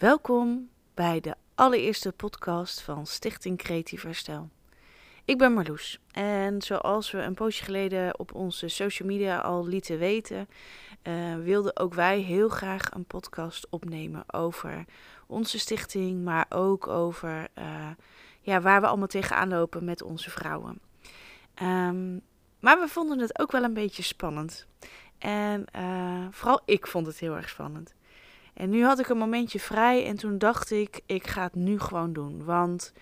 Welkom bij de allereerste podcast van Stichting Creatief Herstel. Ik ben Marloes en zoals we een poosje geleden op onze social media al lieten weten, uh, wilden ook wij heel graag een podcast opnemen over onze stichting, maar ook over uh, ja, waar we allemaal tegenaan lopen met onze vrouwen. Um, maar we vonden het ook wel een beetje spannend. En uh, vooral ik vond het heel erg spannend. En nu had ik een momentje vrij en toen dacht ik, ik ga het nu gewoon doen. Want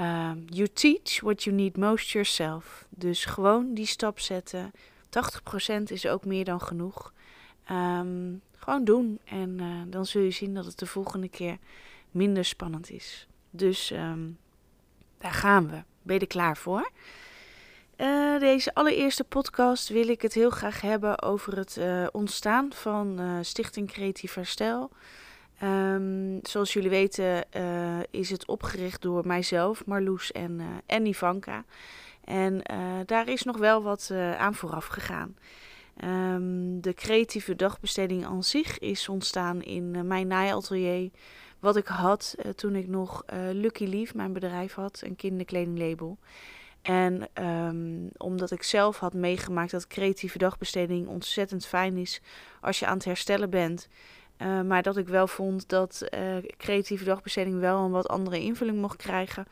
uh, you teach what you need most yourself. Dus gewoon die stap zetten. 80% is ook meer dan genoeg. Um, gewoon doen. En uh, dan zul je zien dat het de volgende keer minder spannend is. Dus um, daar gaan we. Ben je er klaar voor? Uh, deze allereerste podcast wil ik het heel graag hebben over het uh, ontstaan van uh, Stichting Creatief Herstel. Um, zoals jullie weten is het opgericht door mijzelf, Marloes en, en Ivanka. En daar is nog wel wat aan vooraf gegaan. Um, de creatieve dagbesteding aan zich is ontstaan in mijn naaiatelier. Wat ik had toen ik nog Lucky Leaf, mijn bedrijf had, een kinderkledinglabel. En um, omdat ik zelf had meegemaakt dat creatieve dagbesteding ontzettend fijn is als je aan het herstellen bent. Uh, maar dat ik wel vond dat uh, creatieve dagbesteding wel een wat andere invulling mocht krijgen.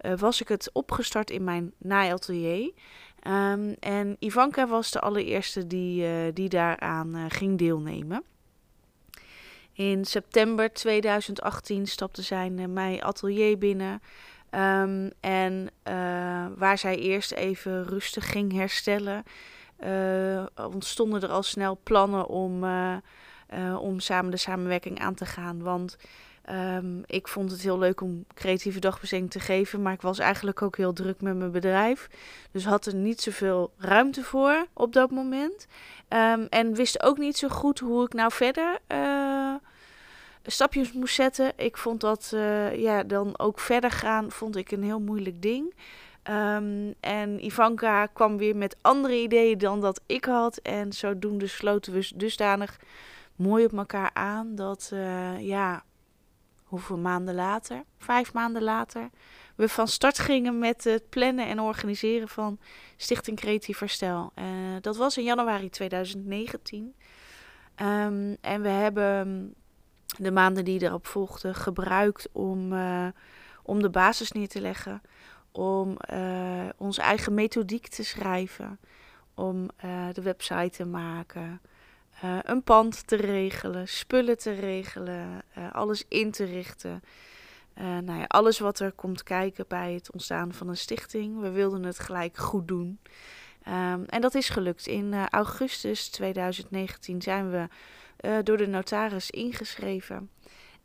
Uh, was ik het opgestart in mijn naaiatelier. Um, en Ivanka was de allereerste die, die daaraan ging deelnemen. In september 2018 stapte zij mijn atelier binnen. Um, en uh, waar zij eerst even rustig ging herstellen, uh, ontstonden er al snel plannen om, uh, om samen de samenwerking aan te gaan. Want um, ik vond het heel leuk om creatieve dagbesteding te geven, maar ik was eigenlijk ook heel druk met mijn bedrijf. Dus had er niet zoveel ruimte voor op dat moment. Um, en wist ook niet zo goed hoe ik nou verder stapjes moest zetten. Ik vond dat uh, ja, dan ook verder gaan, vond ik een heel moeilijk ding. Um, en Ivanka kwam weer met andere ideeën dan dat ik had. En zodoende sloten we dusdanig mooi op elkaar aan dat, uh, ja, hoeveel maanden later, vijf maanden later, we van start gingen met het plannen en organiseren van Stichting Creatief Herstel. Uh, dat was in januari 2019. Um, ehm, en we hebben de maanden die erop volgden gebruikt om, uh, om de basis neer te leggen. Om uh, onze eigen methodiek te schrijven. Om uh, de website te maken. een pand te regelen. Spullen te regelen. alles in te richten. nou ja, alles wat er komt kijken bij het ontstaan van een stichting. We wilden het gelijk goed doen. Um, en dat is gelukt. In augustus 2019 zijn we uh, door de notaris ingeschreven.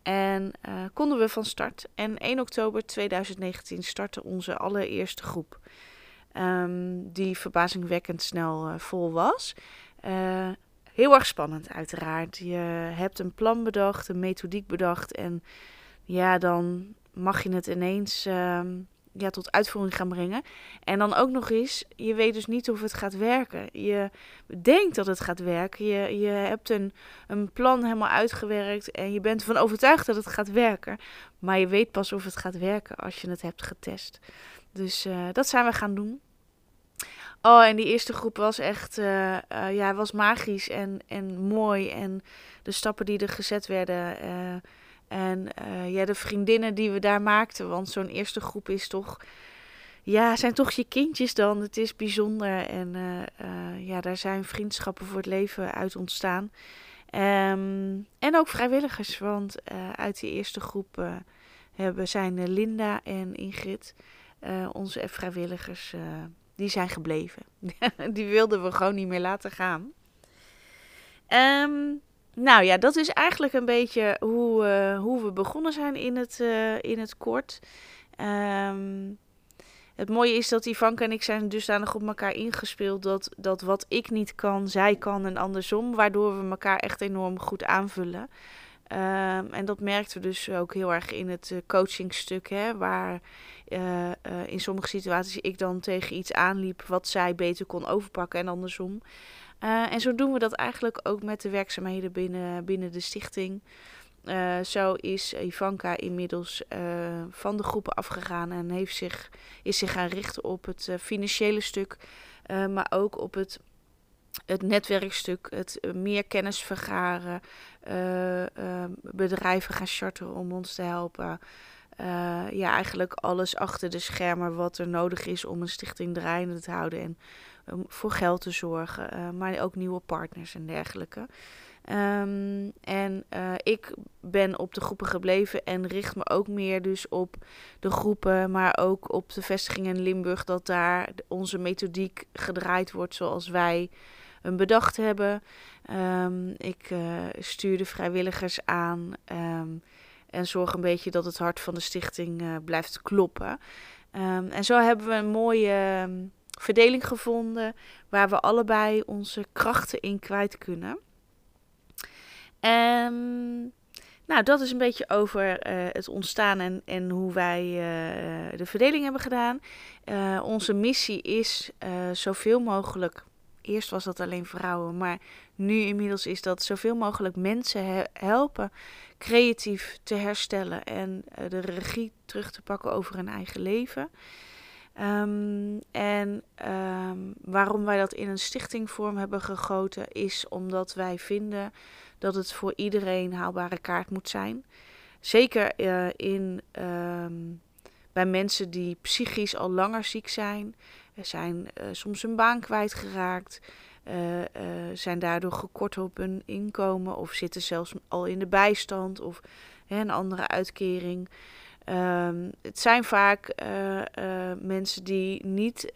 En uh, konden we van start. En 1 oktober 2019 startte onze allereerste groep. Um, die verbazingwekkend snel uh, vol was. heel erg spannend, uiteraard. Je hebt een plan bedacht, een methodiek bedacht. En ja, dan mag je het ineens. Uh, ja, tot uitvoering gaan brengen. En dan ook nog eens, je weet dus niet of het gaat werken. Je denkt dat het gaat werken. Je, je hebt een, een plan helemaal uitgewerkt en je bent ervan overtuigd dat het gaat werken. Maar je weet pas of het gaat werken als je het hebt getest. Dus uh, dat zijn we gaan doen. Oh, en die eerste groep was echt, uh, uh, ja, was magisch en, en mooi. En de stappen die er gezet werden en uh, ja, de vriendinnen die we daar maakten, want zo'n eerste groep is toch, ja, zijn toch je kindjes dan. Het is bijzonder en uh, uh, ja, daar zijn vriendschappen voor het leven uit ontstaan. Um, en ook vrijwilligers, want uit die eerste groep hebben, zijn Linda en Ingrid, onze vrijwilligers, die zijn gebleven. die wilden we gewoon niet meer laten gaan. Um, nou ja, dat is eigenlijk een beetje hoe, uh, hoe we begonnen zijn in het, uh, in het kort. Um, het mooie is dat Ivanka en ik zijn dusdanig op elkaar ingespeeld dat, dat wat ik niet kan, zij kan en andersom. Waardoor we elkaar echt enorm goed aanvullen. Um, en dat merkten we dus ook heel erg in het uh, coachingstuk, hè, waar in sommige situaties ik dan tegen iets aanliep wat zij beter kon overpakken en andersom. Uh, en zo doen we dat eigenlijk ook met de werkzaamheden binnen, binnen de stichting. Uh, zo is Ivanka inmiddels uh, van de groepen afgegaan en heeft zich, is zich gaan richten op het financiële stuk, maar ook op het, het netwerkstuk, het meer kennis vergaren, bedrijven gaan charteren om ons te helpen. Ja, eigenlijk alles achter de schermen wat er nodig is om een stichting draaiende te houden en um, voor geld te zorgen, maar ook nieuwe partners en dergelijke. Um, en uh, ik ben op de groepen gebleven en richt me ook meer dus op de groepen, maar ook op de vestiging in Limburg, dat daar onze methodiek gedraaid wordt zoals wij hem bedacht hebben. Um, ik stuur de vrijwilligers aan en zorg een beetje dat het hart van de stichting uh, blijft kloppen. en zo hebben we een mooie verdeling gevonden waar we allebei onze krachten in kwijt kunnen. Um, nou, dat is een beetje over uh, het ontstaan en, en hoe wij uh, de verdeling hebben gedaan. Onze missie is zoveel mogelijk. Eerst was dat alleen vrouwen, maar nu inmiddels is dat zoveel mogelijk mensen he helpen creatief te herstellen en de regie terug te pakken over hun eigen leven. Um, en um, waarom wij dat in een stichtingvorm hebben gegoten, is omdat wij vinden dat het voor iedereen haalbare kaart moet zijn. Zeker uh, in, um, bij mensen die psychisch al langer ziek zijn, zijn uh, soms hun baan kwijtgeraakt, uh, zijn daardoor gekort op hun inkomen of zitten zelfs al in de bijstand of hè, een andere uitkering. Um, het zijn vaak mensen die niet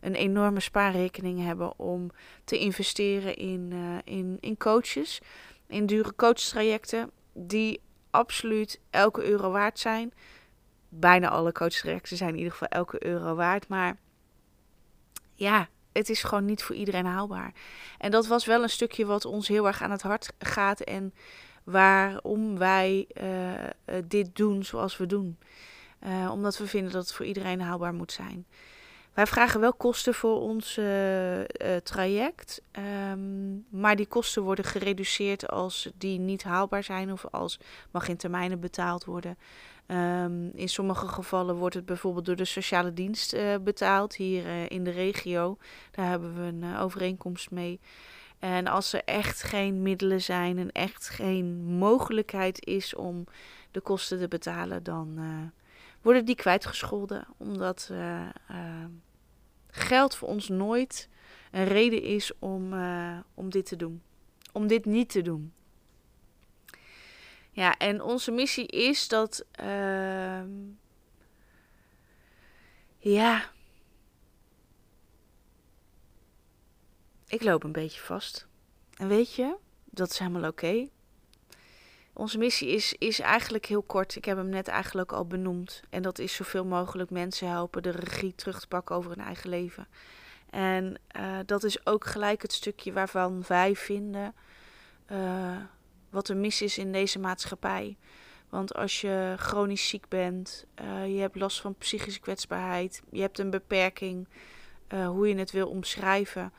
een enorme spaarrekening hebben om te investeren in, uh, in, in coaches, in dure coachtrajecten, die absoluut elke euro waard zijn. Bijna alle coachtrajecten zijn in ieder geval elke euro waard, maar ja, het is gewoon niet voor iedereen haalbaar. En dat was wel een stukje wat ons heel erg aan het hart gaat en waarom wij uh, dit doen zoals we doen. Uh, omdat we vinden dat het voor iedereen haalbaar moet zijn. Wij vragen wel kosten voor ons traject, um, maar die kosten worden gereduceerd als die niet haalbaar zijn of als mag in termijnen betaald worden. Um, in sommige gevallen wordt het bijvoorbeeld door de sociale dienst uh, betaald hier in de regio. Daar hebben we een overeenkomst mee. En als er echt geen middelen zijn en echt geen mogelijkheid is om de kosten te betalen, dan worden die kwijtgescholden. Omdat geld voor ons nooit een reden is om, om dit te doen. Om dit niet te doen. Ja, en onze missie is dat. ja. Ik loop een beetje vast. En weet je, dat is helemaal oké. Onze missie is, is eigenlijk heel kort. Ik heb hem net eigenlijk al benoemd. En dat is zoveel mogelijk mensen helpen de regie terug te pakken over hun eigen leven. En uh, dat is ook gelijk het stukje waarvan wij vinden uh, wat er mis is in deze maatschappij. Want als je chronisch ziek bent, uh, je hebt last van psychische kwetsbaarheid, je hebt een beperking, hoe je het wil omschrijven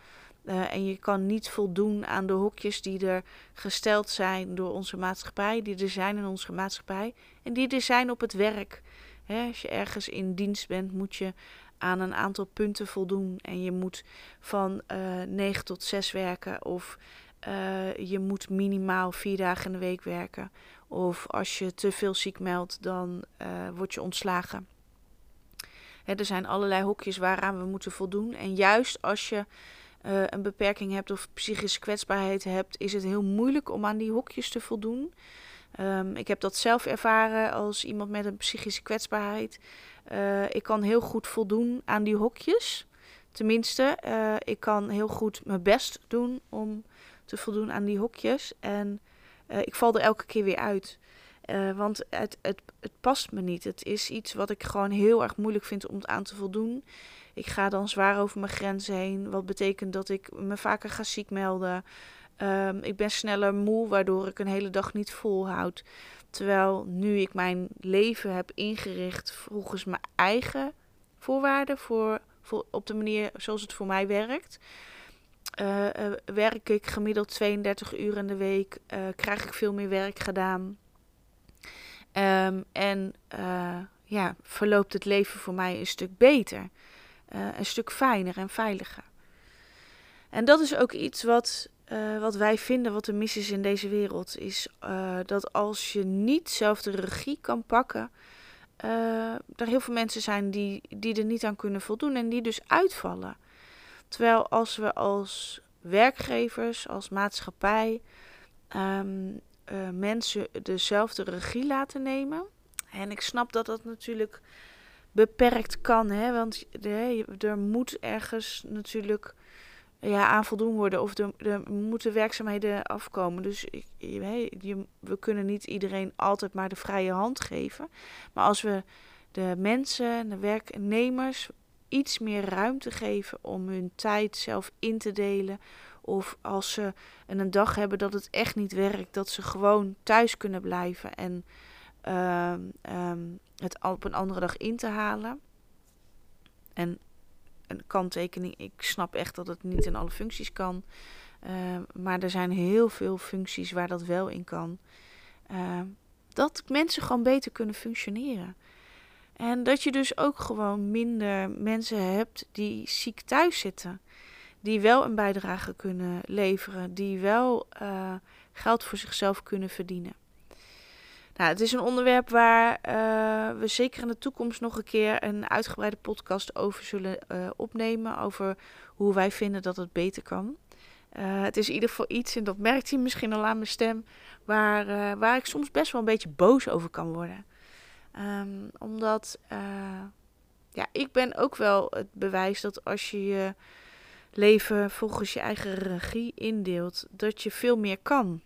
uh, en je kan niet voldoen aan de hokjes die er gesteld zijn door onze maatschappij, die er zijn in onze maatschappij en die er zijn op het werk. Als je ergens in dienst bent, moet je aan een aantal punten voldoen. En je moet van eh, 9 tot 6 werken. Of uh, je moet minimaal vier dagen in de week werken. Of als je te veel ziek meldt, dan uh, word je ontslagen. Hè, er zijn allerlei hokjes waaraan we moeten voldoen. En juist als je uh, een beperking hebt of psychische kwetsbaarheid hebt, is het heel moeilijk om aan die hokjes te voldoen. Um, ik heb dat zelf ervaren als iemand met een psychische kwetsbaarheid. Ik kan heel goed voldoen aan die hokjes. Tenminste, ik kan heel goed mijn best doen om te voldoen aan die hokjes. En ik val er elke keer weer uit. want het, het, het past me niet. Het is iets wat ik gewoon heel erg moeilijk vind om aan te voldoen. Ik ga dan zwaar over mijn grenzen heen. Wat betekent dat ik me vaker ga ziek melden. Um, ik ben sneller moe, waardoor ik een hele dag niet volhoud. Terwijl nu ik mijn leven heb ingericht volgens mijn eigen voorwaarden, voor, voor, op de manier zoals het voor mij werkt. Werk ik gemiddeld 32 uur in de week, krijg ik veel meer werk gedaan. Ehm, en ja, verloopt het leven voor mij een stuk beter, een stuk fijner en veiliger. En dat is ook iets wat, wat wij vinden, wat de mis is in deze wereld, is dat als je niet zelf de regie kan pakken, er heel veel mensen zijn die, die er niet aan kunnen voldoen en die dus uitvallen. Terwijl als we als werkgevers, als maatschappij, um, mensen dezelfde regie laten nemen. En ik snap dat dat natuurlijk beperkt kan, hè, want er moet ergens natuurlijk ja, aan voldoen worden of er, moeten werkzaamheden afkomen. Dus ik, we kunnen niet iedereen altijd maar de vrije hand geven. Maar als we de mensen, de werknemers, iets meer ruimte geven om hun tijd zelf in te delen. Of als ze een dag hebben dat het echt niet werkt, dat ze gewoon thuis kunnen blijven en uh, um, het op een andere dag in te halen. En een kanttekening. Ik snap echt dat het niet in alle functies kan. Uh, maar er zijn heel veel functies waar dat wel in kan. Dat mensen gewoon beter kunnen functioneren. En dat je dus ook gewoon minder mensen hebt die ziek thuis zitten. Die wel een bijdrage kunnen leveren. Die wel uh, geld voor zichzelf kunnen verdienen. Nou, het is een onderwerp waar uh, we zeker in de toekomst nog een keer een uitgebreide podcast over zullen uh, opnemen. Over hoe wij vinden dat het beter kan. Het is in ieder geval iets, en dat merkt hij misschien al aan mijn stem, waar, waar ik soms best wel een beetje boos over kan worden. Um, omdat, ja, ik ben ook wel het bewijs dat als je je leven volgens je eigen regie indeelt, dat je veel meer kan.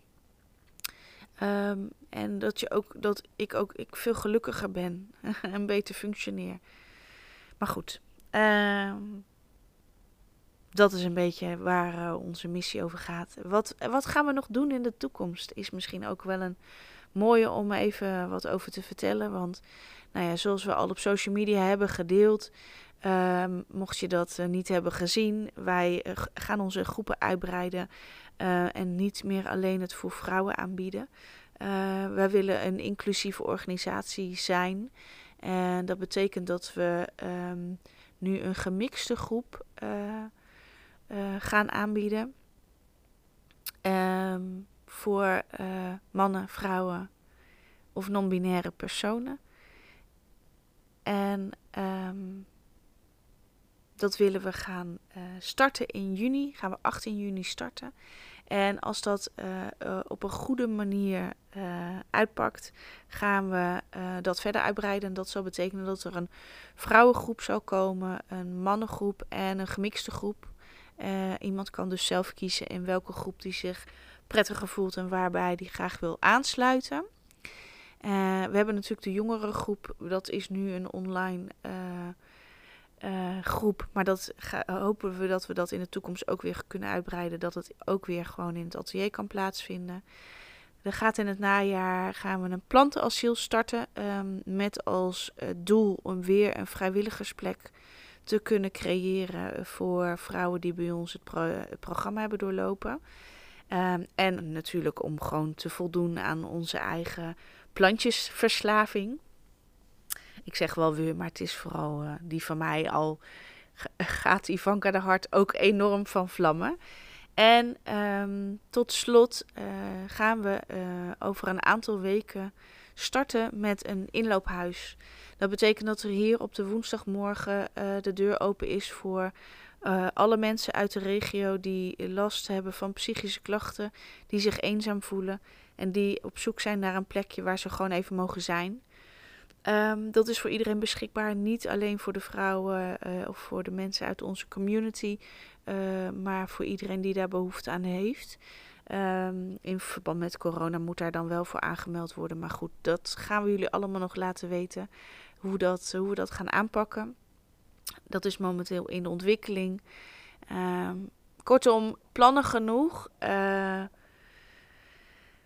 Um, en dat, je ook, dat ik ook ik veel gelukkiger ben en beter functioneer. Maar goed, uh, dat is een beetje waar uh, onze missie over gaat. Wat, wat gaan we nog doen in de toekomst? Is misschien ook wel een mooie om even wat over te vertellen. Want nou ja, zoals we al op social media hebben gedeeld, uh, mocht je dat uh, niet hebben gezien, wij uh, gaan onze groepen uitbreiden en niet meer alleen het voor vrouwen aanbieden. Wij willen een inclusieve organisatie zijn. En dat betekent dat we um, nu een gemixte groep gaan aanbieden. Um, voor mannen, vrouwen of non-binaire personen. En um, dat willen we gaan starten in juni. Gaan we 18 juni starten. En als dat uh, op een goede manier uitpakt, gaan we dat verder uitbreiden. En dat zal betekenen dat er een vrouwengroep zal komen, een mannengroep en een gemixte groep. iemand kan dus zelf kiezen in welke groep die zich prettiger voelt en waarbij die graag wil aansluiten. we hebben natuurlijk de jongere groep, dat is nu een online uh, groep. Maar dat hopen we dat we dat in de toekomst ook weer kunnen uitbreiden. Dat het ook weer gewoon in het atelier kan plaatsvinden. Er gaat in het najaar gaan we een plantenasiel starten. Um, met als doel om weer een vrijwilligersplek te kunnen creëren voor vrouwen die bij ons het programma hebben doorlopen. Um, en natuurlijk om gewoon te voldoen aan onze eigen plantjesverslaving. Ik zeg wel we, maar het is vooral uh, die van mij al gaat Ivanka de Hart ook enorm van vlammen. En um, tot slot uh, gaan we uh, over een aantal weken starten met een inloophuis. Dat betekent dat er hier op de woensdagmorgen de deur open is voor alle mensen uit de regio die last hebben van psychische klachten, die zich eenzaam voelen en die op zoek zijn naar een plekje waar ze gewoon even mogen zijn. Um, dat is voor iedereen beschikbaar, niet alleen voor de vrouwen uh, of voor de mensen uit onze community, uh, maar voor iedereen die daar behoefte aan heeft. Um, in verband met corona moet daar dan wel voor aangemeld worden. Maar goed, dat gaan we jullie allemaal nog laten weten hoe, dat, hoe we dat gaan aanpakken. Dat is momenteel in de ontwikkeling. Um, kortom, plannen genoeg. Uh,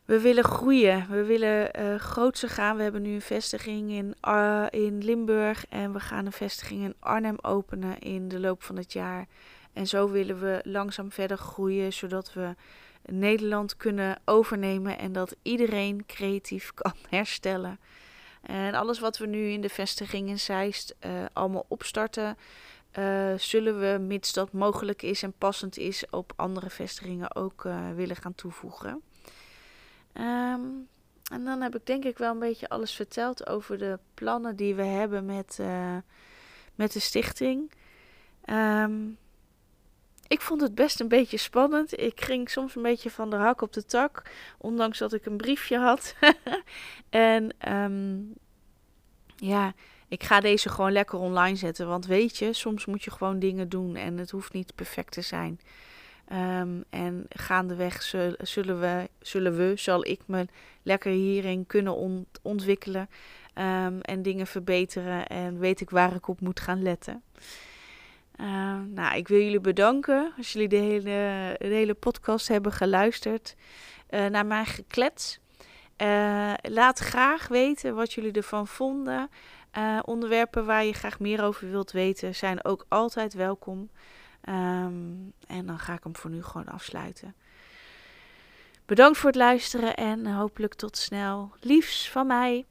we willen groeien. We willen uh, grootser gaan. We hebben nu een vestiging in, uh, in Limburg. En we gaan een vestiging in Arnhem openen in de loop van het jaar. En zo willen we langzaam verder groeien, zodat we Nederland kunnen overnemen en dat iedereen creatief kan herstellen. En alles wat we nu in de vestiging in Zeist uh, allemaal opstarten, uh, zullen we, mits dat mogelijk is en passend is, op andere vestigingen ook uh, willen gaan toevoegen. Um, en dan heb ik denk ik wel een beetje alles verteld over de plannen die we hebben met, met de stichting. Um, ik vond het best een beetje spannend. Ik ging soms een beetje van de hak op de tak, ondanks dat ik een briefje had. en um, ja, ik ga deze gewoon lekker online zetten. Want weet je, soms moet je gewoon dingen doen en het hoeft niet perfect te zijn. Um, en gaandeweg zullen we, zullen we, zal ik me lekker hierin kunnen ont ontwikkelen um, en dingen verbeteren. En weet ik waar ik op moet gaan letten. Uh, nou, ik wil jullie bedanken als jullie de hele, hele podcast hebben geluisterd uh, naar mijn geklets. Uh, laat graag weten wat jullie ervan vonden. Uh, onderwerpen waar je graag meer over wilt weten zijn ook altijd welkom. Um, en dan ga ik hem voor nu gewoon afsluiten. Bedankt voor het luisteren en hopelijk tot snel. Liefs van mij.